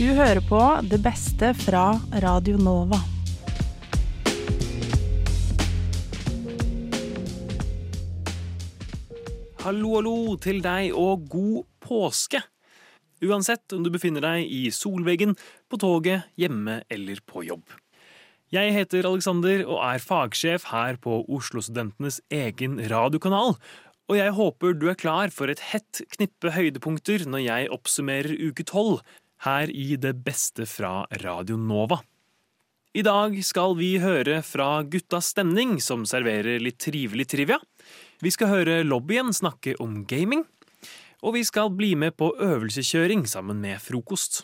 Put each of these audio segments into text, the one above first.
Du hører på det beste fra Radio Nova. Hallo, hallo til deg og god påske! Uansett om du befinner deg i solveggen, på toget, hjemme eller på jobb. Jeg heter Alexander og er fagsjef her på Oslo-studentenes egen radiokanal. Og jeg håper du er klar for et hett knippe høydepunkter når jeg oppsummerer uke tolv her i Det beste fra Radio Nova. I dag skal vi høre fra Guttas Stemning, som serverer litt trivelig trivia. Vi skal høre lobbyen snakke om gaming. Og vi skal bli med på øvelseskjøring sammen med frokost.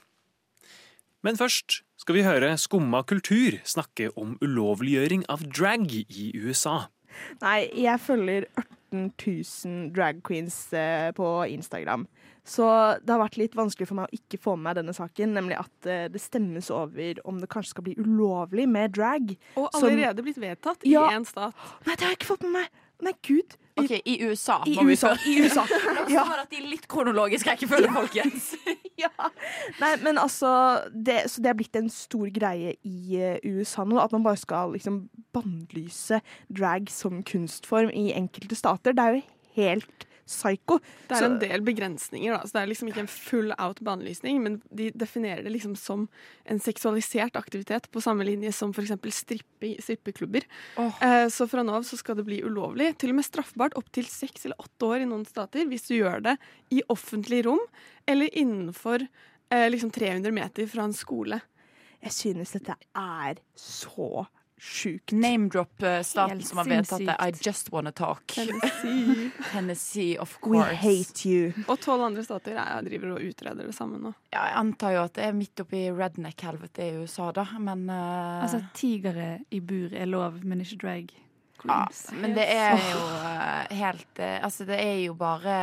Men først skal vi høre Skumma kultur snakke om ulovliggjøring av drag i USA. Nei, jeg følger 18 000 drag queens eh, på Instagram. Så det har vært litt vanskelig for meg å ikke få med meg denne saken, nemlig at uh, det stemmes over om det kanskje skal bli ulovlig med drag. Og Som- allerede blitt vedtatt Ja. i én stat. Nei, det har jeg ikke fått med meg! Nei, gud. OK, i USA. I USA. I USA. La oss Ja. at de er litt kronologisk rekkefølge, folkens. ja. Nei, men altså det, Så det er blitt en stor greie i uh, USA nå, at man bare skal liksom bannlyse drag som kunstform i enkelte stater. Det er jo helt psycho. Det er en del begrensninger, da. Så det er liksom ikke en full-out-banelysning, men de definerer det liksom som en seksualisert aktivitet på samme linje som f.eks. Strippe, strippeklubber. Oh. Eh, så fra nå av så skal det bli ulovlig, til og med straffbart opptil seks eller åtte år i noen stater, hvis du gjør det i offentlig rom eller innenfor eh, liksom 300 meter fra en skole. Jeg synes dette er så sjukt. Name-drop-staten som har vedtatt det. I just wanna talk. Tennessee. Tennessee, of We hate you. Og tolv andre stater jeg driver og utreder det samme nå. Ja, jeg antar jo at det er midt oppi redneck-helvete i USA, da, men uh... Altså, tigere i bur er lov, men ikke drag ja. Men det er jo uh, helt uh, Altså, det er jo bare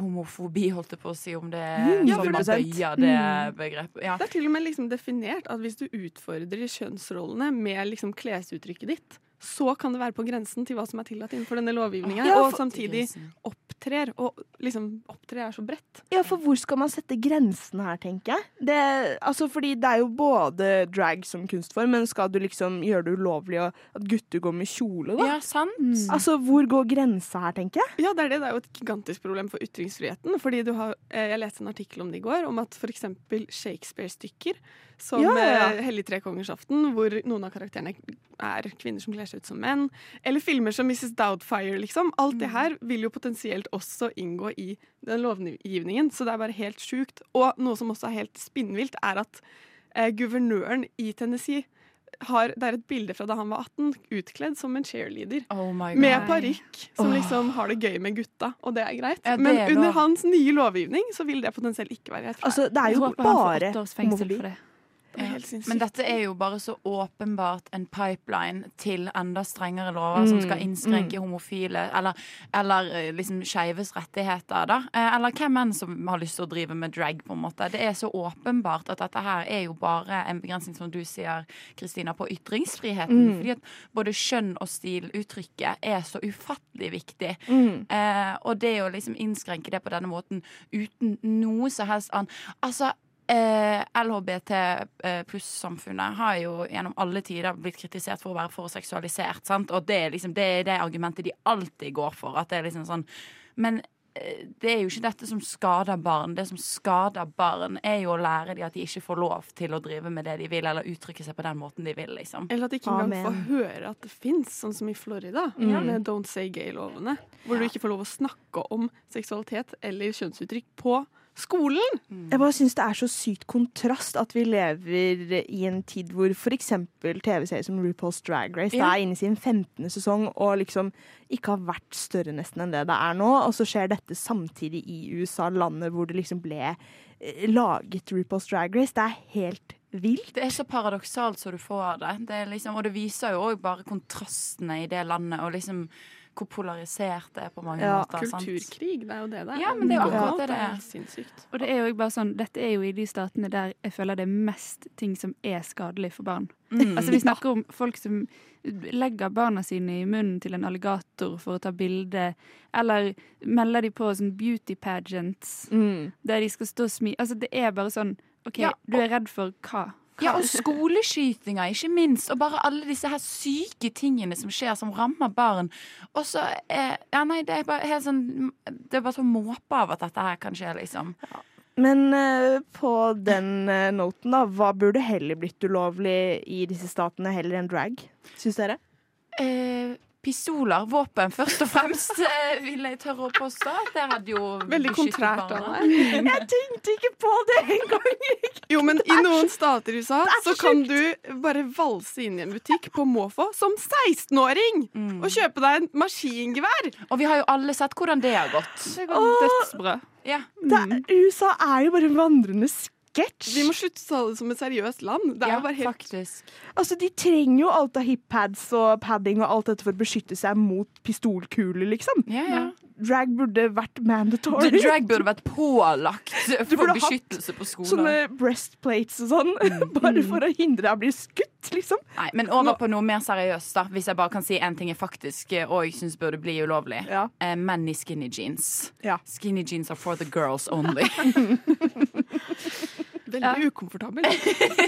homofobi, holdt jeg på å si, om det Mm, ja, sånn man bøyer det Mm. begrepet. Ja. Det er til og med liksom definert at hvis du utfordrer kjønnsrollene med liksom klesuttrykket ditt, så kan det være på grensen til hva som er tillatt innenfor denne lovgivningen. Ja, og samtidig opptrer. Og liksom opptrer er så bredt. Ja, for hvor skal man sette grensen her, tenker jeg? Det, altså, fordi det er jo både drag som kunstform, men skal du liksom gjøre det ulovlig at gutter går med kjole, da? Ja, sant. Mm. Altså, hvor går grensa her, tenker jeg? Ja, det er det. Det er jo et gigantisk problem for ytringsfriheten. Fordi du har, eh, Jeg leste en artikkel om det i går, om at f.eks. Shakespeare-stykker som Ja, ja, ja. Hellig Hellig trekongers-aften, hvor noen av karakterene er kvinner som kler seg ut som menn, eller filmer som Mrs. Doubtfire, liksom. Alt det her vil jo potensielt også inngå i den lovgivningen, så det er bare helt sjukt. Og noe som også er helt spinnvilt, er at eh, guvernøren i Tennessee har, Det er et bilde fra da han var 18, utkledd som en cheerleader. Oh. Med parykk, som liksom har det gøy med gutta, og det er greit. Ja, det Men er under hans nye lovgivning så vil det potensielt ikke være greit. Altså, det er jo bare åtte det. er helt sinnssykt. Men dette er jo bare så åpenbart en pipeline til enda strengere lover som skal innskrenke homofile eller, eller eh, liksom skeives rettigheter, da. Eh, Eller hvem enn som har lyst til å drive med drag, på en måte. Det er så åpenbart at dette her er jo bare en begrensning, som du sier, Kristina, på ytringsfriheten. Fordi at både skjønn og stiluttrykket er så ufattelig viktig. Mm. Eh, og det å liksom innskrenke det på denne måten uten noe som helst annet Altså, eh, LHBT eh, pluss-samfunnet har jo gjennom alle tider blitt kritisert for å være for seksualisert. Sant? Og det er liksom det, er det argumentet de alltid går for. At det er liksom sånn Men eh, det er jo ikke dette som skader barn. Det som skader barn, er jo å lære dem at de ikke får lov til å drive med det de vil, eller uttrykke seg på den måten de vil, liksom. Eller at de ikke engang Amen. får høre at det fins, sånn som i Florida, med Don't Say Gay-lovene. Hvor du ikke får lov å snakke om seksualitet eller kjønnsuttrykk på skolen. Jeg bare syns det er så sykt kontrast at vi lever i en tid hvor f.eks. TV-serier som RuPaul's Drag Race Ja. er inne i sin 15. sesong og liksom ikke har vært større nesten enn det det er nå. Og så skjer dette samtidig i USA, landet hvor det liksom ble eh, laget RuPaul's Drag Race. Det er helt vilt. Det er så paradoksalt så du får det. det er liksom, og det viser jo òg bare kontrastene i det landet, og liksom hvor polarisert det er på mange Ja, måter. sant? Kulturkrig, det er jo det det er. Ja, men det er jo akkurat det det er. sinnssykt. Og det er jo bare sånn, dette er jo i de statene der jeg føler det er mest ting som er skadelig for barn. Mm. Altså Vi snakker om folk som legger barna sine i munnen til en alligator for å ta bilde, eller melder de på sånn beauty pageants Mm. der de skal stå og smi... Altså Det er bare sånn OK, Ja, du er redd for hva? Ja, og skoleskytinger, ikke minst. Og bare alle disse her syke tingene som skjer, som rammer barn. Og så eh, Ja, nei, det er bare helt sånn Det er bare så måpe av at dette her kan skje, liksom. Men eh, på den eh, noten, da, hva burde heller blitt ulovlig i disse statene heller enn drag, syns dere? Eh, pistoler, våpen, først og fremst, eh, vil jeg tørre å påstå. Det hadde jo Veldig kontrært av deg. Jeg tenkte ikke på det engang! Jo, men i noen stater i USA så kan du bare valse inn i en butikk på måfå som 16-åring Mm. og kjøpe deg en maskingevær. Og vi har jo alle sett hvordan det har gått. Det går dødsbra. Ja. Det, USA er jo bare en vandrende sketsj. Vi må slutte å ta det som et seriøst land. Det er ja, jo bare helt faktisk. Altså, De trenger jo alt av hippads og padding og alt dette for å beskytte seg mot pistolkuler, liksom. Ja, ja. Drag burde vært mandatory. The drag burde vært pålagt for beskyttelse på skolen. Sånne breastplates og sånn, bare for å hindre deg å bli skutt, liksom. Nei, men over på noe mer seriøst, da. Hvis jeg bare kan si en ting jeg faktisk eh, og jeg syns burde bli ulovlig. Ja. Eh, menn i skinny jeans. Ja. Skinny jeans are for the girls only. veldig ukomfortabel.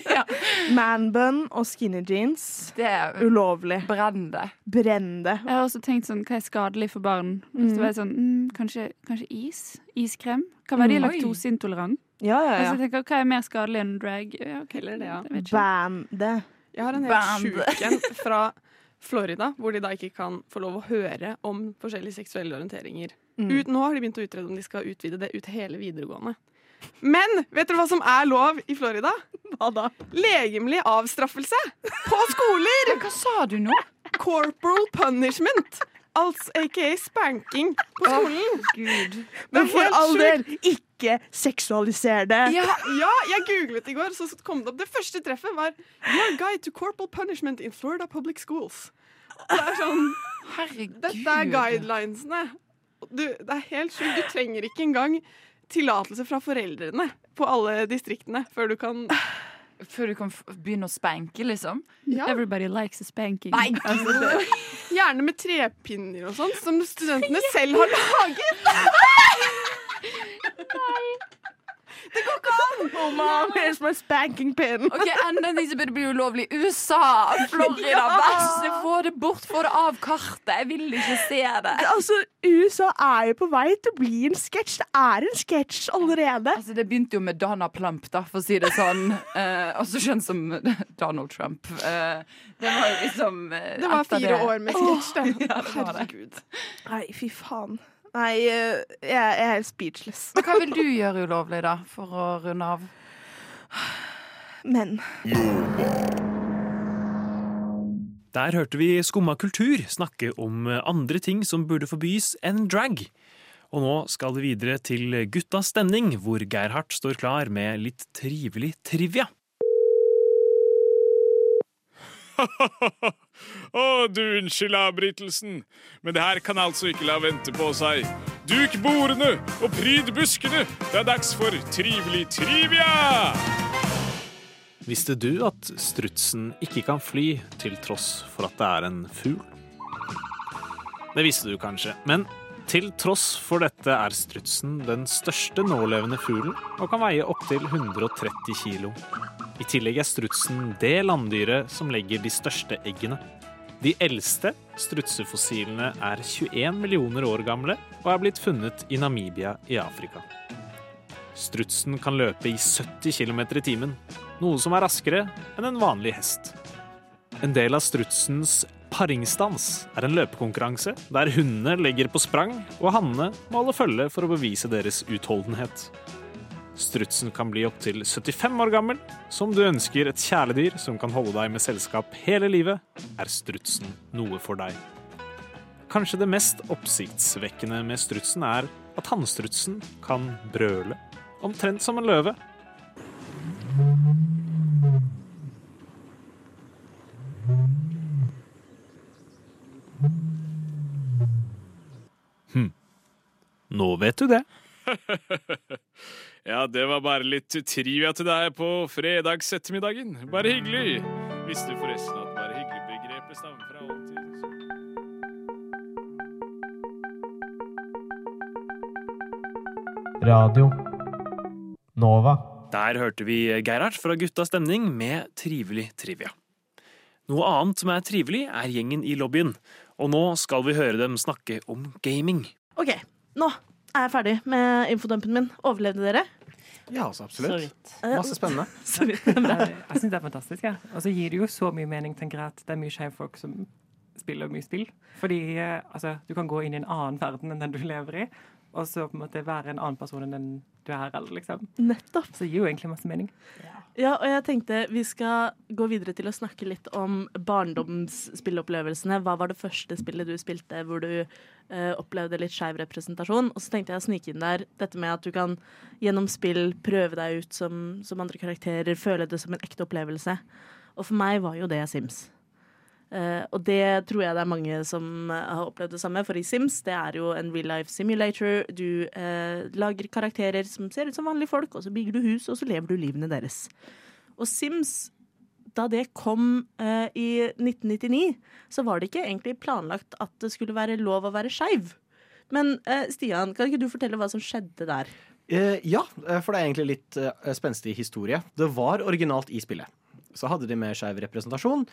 Manbun og skinny jeans, Det er ulovlig. brennende. Brenn det. Jeg har også tenkt sånn, hva er skadelig for barn? Så var jeg sånn, mm, kanskje, kanskje is? Iskrem? Kan være de er Mm. Oi. laktoseintolerant. Ja, ja, Altså, jeg tenker, hva er mer skadelig enn drag? Ja, okay, det, ja. Ban det. Jeg har en helt sjuk en fra Florida, hvor de da ikke kan få lov å høre om forskjellige seksuelle orienteringer. Mm. Ut, nå har de begynt å utrede om de skal utvide det ut hele videregående. Men vet dere hva som er lov i Florida? Hva da? Legemlig avstraffelse på skoler! Hva sa du nå? Corporal punishment. Altså aka spanking på skolen. Gud. Men for all del, ikke seksualiser det. Ja, ja, jeg googlet i går, så kom det opp. Det første treffet var Your guide to corporal punishment in Florida public schools. Det er sånn Herregud. Dette er guidelinesene. Du, det er helt sjukt. Du trenger ikke engang tillatelse fra foreldrene på alle distriktene før du kan Før du kan begynne å spanke, liksom? ja, Everybody likes a spanking. Nei, gud. Gjerne med trepinner og sånn, som studentene selv har laget. Oh, mom, here's my spanking pin. Ok, Enda en ting som burde bli ulovlig. USA! Florida! Vær så snill, få det bort! Få det av kartet! Jeg vil ikke se det. Altså, USA er jo på vei til å bli en sketsj. Det er en sketsj allerede. Altså, Det begynte jo med Donna Plump, da, for å si det sånn. Eh, også kjent som Donald Trump. Eh, det var jo liksom eh, Det var fire fire år med sketsj, oh, Ja, det. Herregud. Nei, fy faen. Nei, eh, jeg jeg er helt speechless. Men hva vil du gjøre ulovlig, da, for å runde av? Men Der hørte vi Skumma kultur snakke om andre ting som burde forbys enn drag. Og nå skal vi videre til Guttas stemning, hvor Gerhard står klar med litt trivelig trivia. Å, du unnskyld avbrytelsen, men det her kan altså ikke la vente på seg. Duk bordene og pryd buskene. Det er dags for Trivelig trivia! Visste du at strutsen ikke kan fly til tross for at det er en fugl? Det visste du kanskje, men til tross for dette er strutsen den største nålevende fuglen og kan veie opptil 130 kilo. I tillegg er strutsen det landdyret som legger de største eggene. De eldste strutsefossilene er 21 millioner år gamle og er blitt funnet i Namibia i Afrika. Strutsen kan løpe i 70 km i timen, noe som er raskere enn en vanlig hest. En del av strutsens paringsdans er en løpekonkurranse der hundene legger på sprang og hannene må holde følge for å bevise deres utholdenhet. Strutsen kan bli opptil 75 år gammel. Så om du ønsker et kjæledyr som kan holde deg med selskap hele livet, er strutsen noe for deg. Kanskje det mest oppsiktsvekkende med strutsen er at hannstrutsen kan brøle, omtrent som en løve. Hm. Nå vet du det. Ja, det var bare litt trivia til deg på fredagsettermiddagen. Bare hyggelig. Visste du forresten at bare hyggelig-begrepet stammer fra oldtiden? Radio Nova. Der hørte vi Gerhard fra Gutta Stemning med Trivelig trivia. Noe annet som er trivelig, er gjengen i lobbyen. Og nå skal vi høre dem snakke om gaming. OK, nå er jeg ferdig med infodumpen min. Overlevde dere? Ja, altså, absolutt. Masse spennende. Jeg, jeg syns det er fantastisk. Ja. Og så gir det jo så mye mening, tenker jeg, at det er mye skeive som spiller mye spill. Fordi eh, altså, du kan gå inn i en annen verden enn den du lever i, og så på en måte være en annen person enn den du er, eller liksom. Nettopp. Så det gir jo egentlig masse mening. Ja, og jeg tenkte vi skal gå videre til å snakke litt om barndomsspillopplevelsene. Hva var det første spillet du spilte hvor du eh, opplevde litt skeiv representasjon? Og så tenkte jeg å snike inn der dette med at du kan gjennom spill prøve deg ut som, som andre karakterer, føle det som en ekte opplevelse. Og for meg var jo det Sims. Eh, og det tror jeg det er mange som eh, har opplevd det samme, for i Sims det er jo en real life simulator. Du uh, lager karakterer som ser ut som vanlige folk, og så bygger du hus, og så lever du livene deres. Og Sims, da det kom uh, i 1999, så var det ikke egentlig planlagt at det skulle være lov å være skeiv. Men Stian, kan ikke du fortelle hva som skjedde der? Ja, for det er egentlig litt spenstig historie. Det var originalt i spillet. Så hadde de mer skeiv representasjon.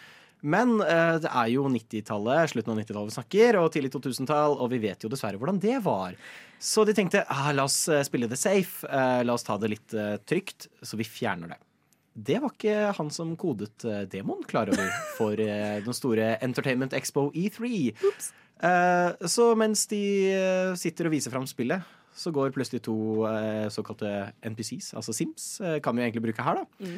Men eh, det er jo 90-tallet, slutten av 90-tallet vi snakker, og tidlig 2000-tall, og vi vet jo dessverre hvordan det var. Så de tenkte ah, la oss eh, spille det safe, eh, la oss ta det litt eh, trygt, så vi fjerner det. Det var ikke han som kodet uh, demoen klar over for eh, den store Entertainment Expo E3. Eh, så mens de sitter og viser fram spillet, så går plutselig to såkalte NPCs, altså Sims, kan vi egentlig bruke her, da.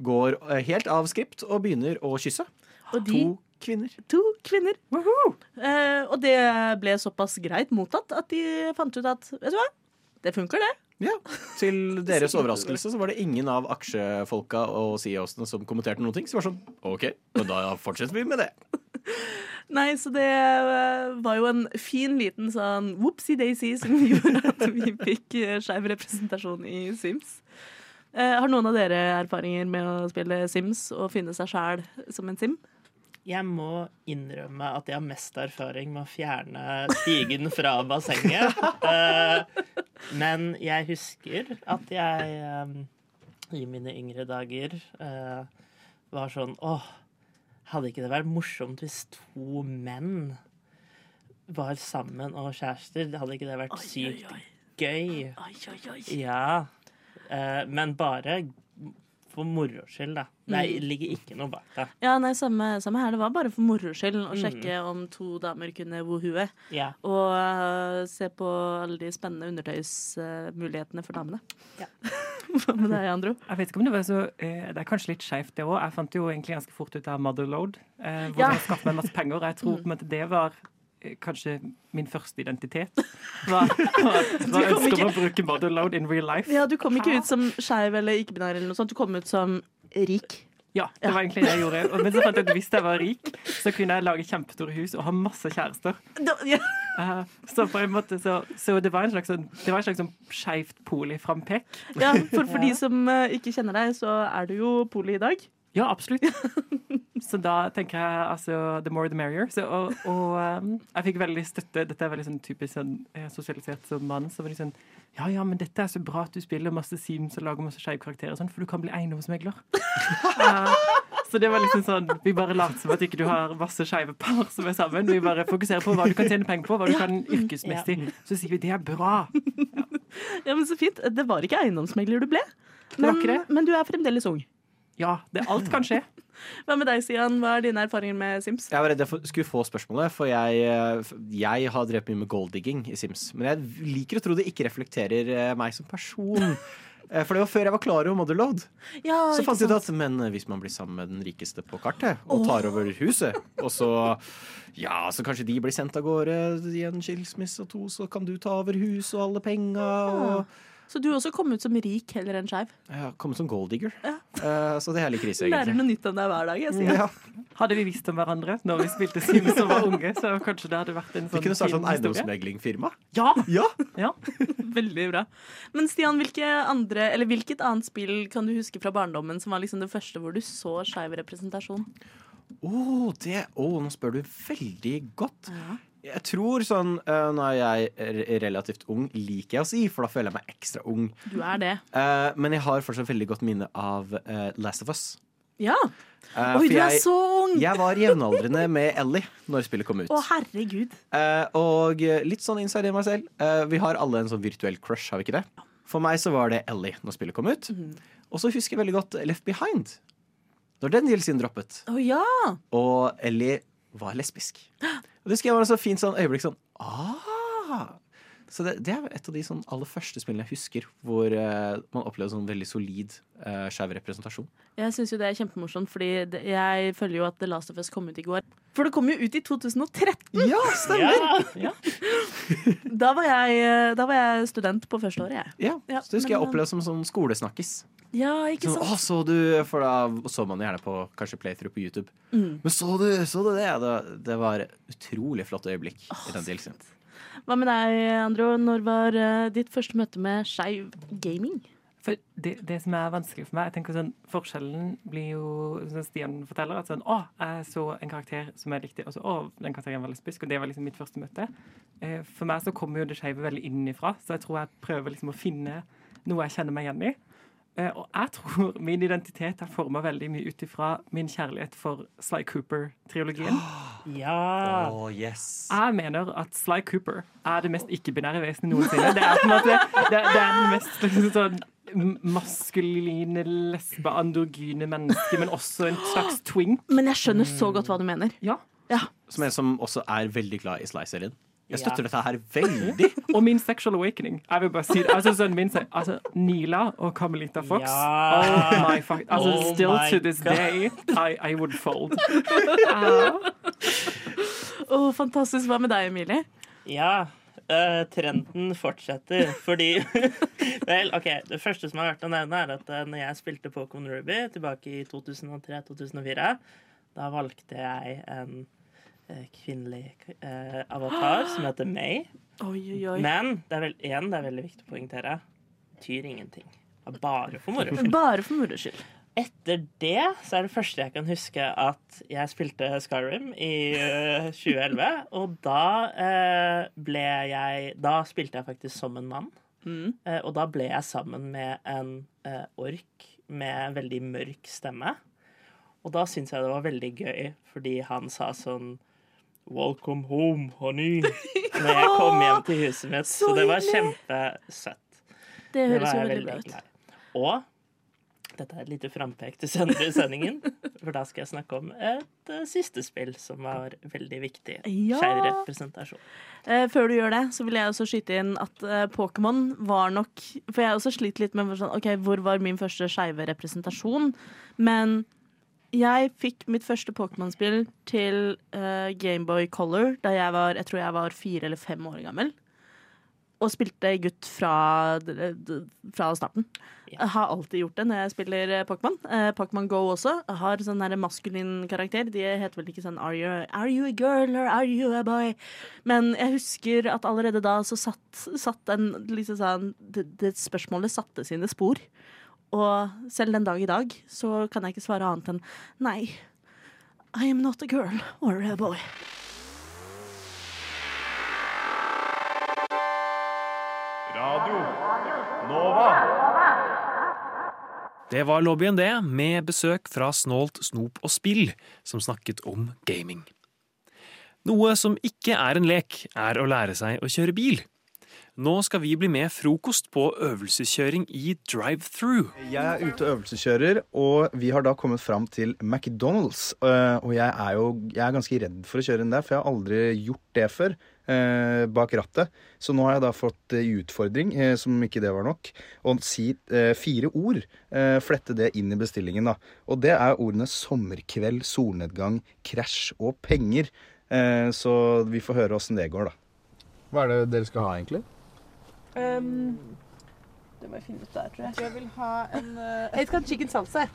Går eh, helt av skript og begynner å kysse. Og de, To kvinner. to kvinner. Eh, og det ble såpass greit mottatt at de fant ut at vet du hva, det funker, det. Ja. Til deres overraskelse så var det ingen av aksjefolka og CEO-ene som kommenterte noen ting. Så det var sånn OK, men da fortsetter vi med det. Nei, så det eh, var jo en fin liten sånn whoopsie-daisy som gjorde at vi fikk eh, skeiv representasjon i Sims. Eh, har noen av dere erfaringer med å spille Sims og finne seg sjæl som en sim? Jeg må innrømme at jeg har mest erfaring med å fjerne stigen fra bassenget. Eh, men jeg husker at jeg eh, i mine yngre dager var sånn Åh, hadde ikke det vært morsomt hvis to menn var sammen og kjærester? Hadde ikke det vært sykt gøy? Oi, oi, oi. Ja. Eh, men bare for moro skyld, da. Det Mm. ligger ikke noe bak det. Ja, nei, samme, samme her. Det var bare for moro skyld å Mm. sjekke om to damer kunne wohue. Ja. Og uh, se på alle de spennende undertøysmulighetene for damene. Ja. Hva med deg, Andro? Jeg vet ikke om Det var så, uh, det er kanskje litt skeivt, det òg. Jeg fant jo egentlig ganske fort ut av Motherload. Uh, hvor Ja. jeg skaffet meg masse penger. Jeg tror på en måte det var kanskje min første identitet. Var, hva, hva ønsker ønsket å bruke Motherload in real life. Ja, du kom ikke ut som skeiv eller ikke-binær eller noe sånt. Du kom ut som rik. Ja, det var egentlig det jeg gjorde. Men så fant jeg at hvis jeg var rik, så kunne jeg lage kjempestore hus og ha masse kjærester. Eh, så på en måte så, så det var en slags, sånn- det var en slags skeivt poli-frampek. ja, for for de som eh, ikke kjenner deg, så er du jo poli i dag. Ja, absolutt. Så da tenker jeg altså the more the merrier. Så, og og um, jeg fikk veldig støtte. Dette er veldig sånn typisk sånn, eh, sosialisert som mann. Så var de sånn Ja, ja, men dette er så bra at du spiller masse Sims og lager masse skeive karakterer sånn, for du kan bli eiendomsmegler. Eh, så det var liksom sånn Vi bare later som at ikke du har masse skeive par som er sammen. Vi bare fokuserer på hva du kan tjene penger på, hva du kan yrkesmessig. Så sier vi det er bra. Ja, men Så fint. Det var ikke eiendomsmegler du ble. Men, men du er fremdeles ung. Ja, det, alt kan skje. Hva med deg, Sian? Hva er dine erfaringer med Sims? Jeg var redd jeg skulle få spørsmålet, for jeg, jeg har drevet mye med golddigging i Sims. Men jeg liker å tro det ikke reflekterer eh, meg som person. Eh, For det var før jeg var klar over Motherload. Ja, Så fant jeg ut at men eh, hvis man blir sammen med den rikeste på kartet, og tar over huset, og så Ja, så kanskje de blir sendt av gårde i en skilsmisse og to, så kan du ta over huset og alle penga, og Så du også kom ut som rik heller enn skeiv? ja, komme som golddigger. Ja. Uh, Så det er litt krise, Lærer egentlig. noe nytt om deg hver dag. Jeg sier. Ja, Hadde vi visst om hverandre når vi spilte Sims og var unge, så kanskje det hadde vært en Vi sånn kunne starta sånn eiendomsmeglingfirma. Ja! Ja! ja. Veldig bra. Men Stian, hvilke andre, eller hvilket annet spill kan du huske fra barndommen som var liksom det første hvor du så skeiv representasjon? Å, det Å, nå spør du veldig godt. Jeg tror sånn uh, Nå er jeg er relativt ung, liker jeg å si, for da føler jeg meg ekstra ung. Du er det. Uh, men jeg har fortsatt veldig godt minne av uh, Last of Us. Ja. Uh, Oi, du er jeg, så ung! jeg var jevnaldrende med Ellie når spillet kom ut. Å, herregud. Og litt sånn inside i meg selv. vi har alle en sånn virtuell crush, har vi ikke det? For meg så var det Ellie når spillet kom ut. Mm. Og så husker jeg veldig godt Left Behind. Når den DLC-en droppet. Å ja! Og Ellie var lesbisk. Og det husker jeg var så fint sånn øyeblikk sånn ah! Så det, det er et av de sånn aller første spillene jeg husker hvor uh, man opplevde sånn veldig solid uh, skeiv representasjon. Jeg syns jo det er kjempemorsomt, fordi det, jeg føler jo at The Last of Us kom ut i går. For det kom jo ut i 2013! Ja, stemmer! Ja, Da, var jeg, eh, da var jeg student på første året, jeg. Ja, Ja, så det husker jeg opplevde som sånn skolesnakkis. Ja, ikke Sånn, sant? så du For da så man gjerne på kanskje playthrough på YouTube. Mm. Men så du, så du det? Det, det var utrolig flott øyeblikk i den DLC-en. Hva med deg, Andro? Når var eh, ditt første møte med skeiv gaming? For det, det som er vanskelig for meg jeg tenker sånn, Forskjellen blir jo, som Stian forteller, at sånn Å, jeg så en karakter som jeg likte, og så Å, den karakteren var lesbisk, og det var liksom mitt første møte. Eh, for meg så kommer jo det skeive veldig innenfra, så jeg tror jeg prøver liksom å finne noe jeg kjenner meg igjen i. Eh, og jeg tror min identitet er forma veldig mye ut ifra min kjærlighet for Sly Cooper-triologien. ja. Oh, yes. Jeg mener at Sly Cooper er det mest ikke-binære vesenet noensinne. Det er på en måte det, det er den mest liksom, sånn maskuline, lesbe, androgyne mennesket, men også en slags twink. Men jeg skjønner så godt hva du mener. Ja. Som en som også er veldig glad i Sly-serien. Jeg Ja. støtter dette her veldig. Og min sexual awakening. Jeg vil bare si det. Altså, sønnen min, sier altså, Nila og Carmelita Fox. Ja. Oh my fuck. Altså, Oh still my to this God. day, I, I would fold. Ja. oh, fantastisk. Hva med deg, Emilie? Ja, Uh, trenden fortsetter, fordi Vel, OK. Det første som er verdt å nevne, er at uh, når jeg spilte Pokémon Ruby tilbake i 2003-2004, da valgte jeg en kvinnelig eh, avatar som heter May. Oi, oi, oi. Men det er vel igjen, det er veldig viktig å poengtere. Betyr ingenting. Bare for moro skyld. Bare for moro skyld. Etter det så er det første jeg kan huske at jeg spilte Skyrim i eh, 2011. Og da eh, ble jeg Da spilte jeg faktisk som en mann. Mm. Eh, og da ble jeg sammen med en eh, ork med veldig mørk stemme. Og da syntes jeg det var veldig gøy, fordi han sa sånn Welcome home, honey. Når jeg kom hjem til huset mitt. Så Så det var kjempesøtt. Det høres jo veldig bra ut. Og dette er et lite frampek til senere i sendingen, for da skal jeg snakke om et uh, siste spill som var veldig viktig. Ja. Skeiv representasjon. Uh, før du gjør det, så vil jeg også skyte inn at uh, Pokémon var nok For jeg har også slitt litt med sånn, ok, hvor var min første skeive representasjon. Men jeg fikk mitt første Pokémon-spill til uh, Gameboy Color da jeg var jeg tror jeg var fire eller fem år gammel. Og spilte gutt fra, fra starten. Jeg har alltid gjort det når jeg spiller eh, Pokémon. Uh, Pokémon Go også. Jeg har sånn maskulin karakter. De heter vel ikke sånn are you, are you a girl or are you a boy? Men jeg husker at allerede da så satt, satt den liksom sånn det, det spørsmålet satte sine spor. Og selv den dag i dag så kan jeg ikke svare annet enn nei. I am not a girl or a boy. Radio Nova. Det var lobbyen, det, med besøk fra Snålt Snop og Spill, som snakket om gaming. Noe som ikke er en lek, er å lære seg å kjøre bil. Nå skal vi bli med frokost på øvelseskjøring i drive-through. Jeg er ute og øvelseskjører, og vi har da kommet fram til McDonald's. øh, Og jeg er jo jeg er ganske redd for å kjøre inn der, for jeg har aldri gjort det før. eh, bak rattet. Så nå har jeg da fått eh, utfordring, eh, som ikke det var nok, å si eh, fire ord. eh, flette det inn i bestillingen, da. Og det er ordene sommerkveld, solnedgang, krasj og penger. Eh, så vi får høre åssen det går, da. Hva er det dere skal ha, egentlig? Um, det må jeg finne ut der, tror jeg. Jeg vil ha en Jeg skal ha chicken salsa.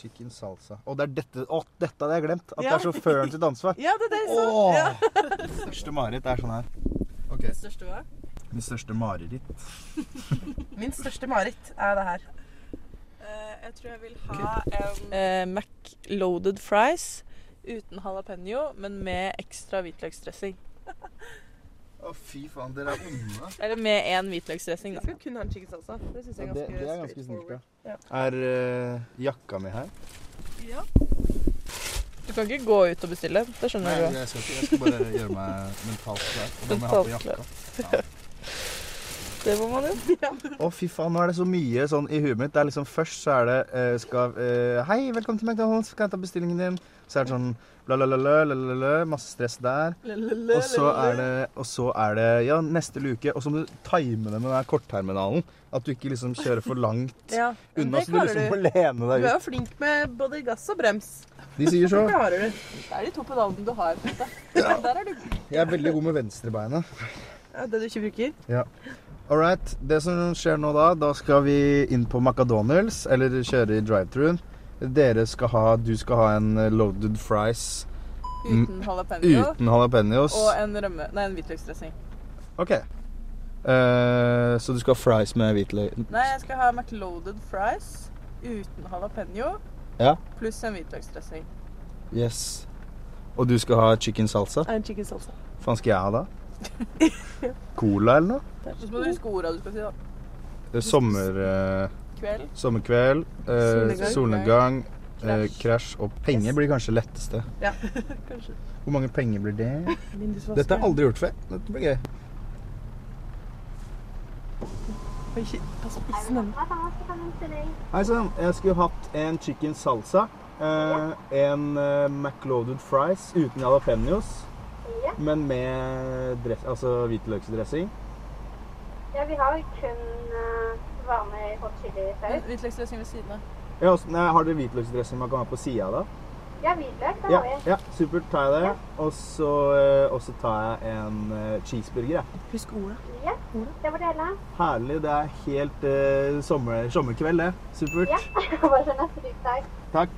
Chicken salsa. Og det er dette Å, dette hadde jeg glemt! At Ja. det er sjåføren sitt ansvar. Ja, det er det jeg sa. Åh. Ja. Største mareritt er sånn her. Ok. Største hva? Min største mareritt. Min største mareritt er det her. jeg tror jeg vil ha en uh, Mac loaded fries uten jalapeño, men med ekstra hvitløksdressing. Å, fy faen, dere er onde. Eller med én hvitløksdressing, da. Jeg skal kun ha en chicken salsa. Det synes jeg er det, ganske, det er ganske snilt, ja. Ja. Er eh, jakka mi her? Ja. Du kan ikke gå ut og bestille. Det Nei, skjønner du. jeg skal ikke. Jeg skal bare gjøre meg mentalt klar. Og da må jeg ha på jakka. jakka. Det må man jo. Å, fy faen, nå er det så mye sånn i huet mitt. Det er liksom Først så er det eh, skal, eh, Hei, velkommen til McDonald's, kan jeg ta bestillingen din? Så er det sånn la-la-la-la, bla, bla, bla, masse stress der. Og så er det, og så er det ja, neste luke. Og så må du time det med den kortterminalen. At du ikke liksom kjører for langt Ja, unna. det Så du liksom må lene Du er jo flink med både gass og brems. De sier så. Det klarer du. Det er de to pedalene du har. Ja. Der er du. Jeg er veldig god med venstrebeinet. Ja, det du ikke bruker. Ja. All right. Det som skjer nå da, da skal vi inn på McDonald's, eller kjøre i drive-thruen. Dere skal ha Du skal ha en eh, loaded fries. mm, Uten jalapeño. Uten jalapeños. Og en, rømme, nei, en hvitløksdressing. OK. Uh, så du skal ha fries med hvitløk? Nei, jeg skal ha McLoaded fries uten jalapeño Ja. pluss en hvitløksdressing. Yes. Og du skal ha chicken salsa? En chicken salsa. Hva faen skal jeg ha da? Cola eller noe? Så må du huske orda du skal si, da. Det er Sommer... eh, Kveld. Sommerkveld. eh, Solnedgang. eh, Krasj. Og penger blir kanskje letteste. Ja, kanskje. Hvor mange penger blir det? Dette har jeg aldri gjort før. Dette blir gøy. Oi, pass på issen den. Hei sann. Jeg skulle hatt en chicken salsa. eh, en eh, McLoaded fries uten jalapeños. Men med dress, altså hvitløksdressing. Ja, vi har kun uh, vanlig hot chili-saus. Hvitløksdressing ved siden av. Ja, også- nei, har dere hvitløksdressing man kan ha på sida da? Ja, hvitløk, det Ja, har vi. ja, supert. Tar jeg det. Og så, eh, og så tar jeg en uh, cheeseburger. jeg. Husk ordet. Ja, det var det hele. Herlig. Det er helt uh, sommer, sommerkveld, det. Supert. Ja, bare så neste ryggtag. Takk.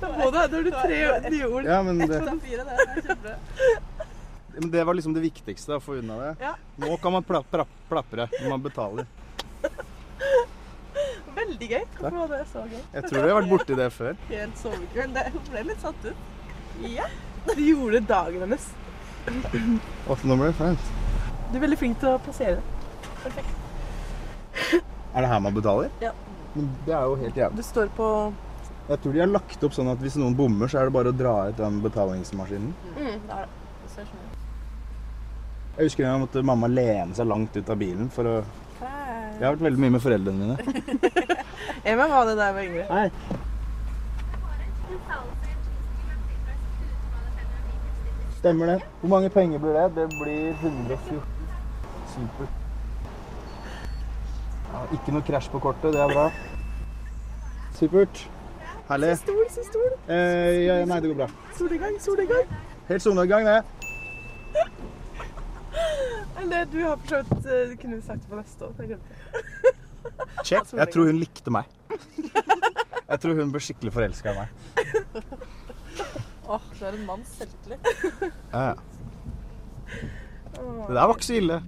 Da må du, da har du tre nye ord. Ja, men Ett det- av fire, det er kjempebra. Men det var liksom det viktigste, å få unna det. Ja. Nå kan man pla pla plapre når man betaler. Veldig gøy. Hvorfor var det så gøy? Jeg tror vi har vært borti det før. Helt sovekveld. Det- Hun ble litt satt ut. Ja. Du gjorde dagen hennes. Ble det flaut. Du er veldig flink til å plassere det. Perfekt. Er det her man betaler? Ja. Men det er jo helt jævlig. Du står på Jeg tror de har lagt opp sånn at hvis noen bommer, så er det bare å dra ut den betalingsmaskinen. Mm, det er det. Det ser sånn ut. Jeg husker jeg måtte mamma lene seg langt ut av bilen for å Jeg har vært veldig mye med foreldrene mine. Emma var det da jeg var yngre. Hei. Stemmer det. Hvor mange penger blir det? Det blir 114. Supert. Ja, ikke noe krasj på kortet, det er bra. Supert. Herlig. Stol, så stol. Eh, ja, nei, det går bra. Solnedgang, solnedgang. Helt solnedgang, det. Eller du har for så vidt eh, Du kunne sagt det på neste år. Jeg glemte. Check. Jeg tror hun likte meg. Jeg tror hun ble skikkelig forelska i meg. Åh, du er en manns selvtillit. Ja, ja. Det der var ikke så ille.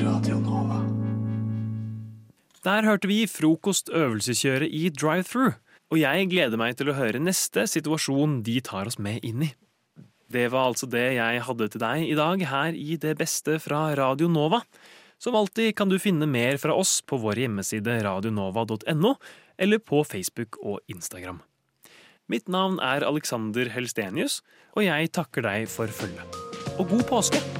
Radio Nova. Der hørte vi frokostøvelseskjøret i drive-through, og jeg gleder meg til å høre neste situasjon de tar oss med inn i. Det var altså det jeg hadde til deg i dag her i Det beste fra Radio Nova. Som alltid kan du finne mer fra oss på vår hjemmeside radionova.no, eller på Facebook og Instagram. Mitt navn er Alexander Helstenius, og jeg takker deg for følget. Og god påske!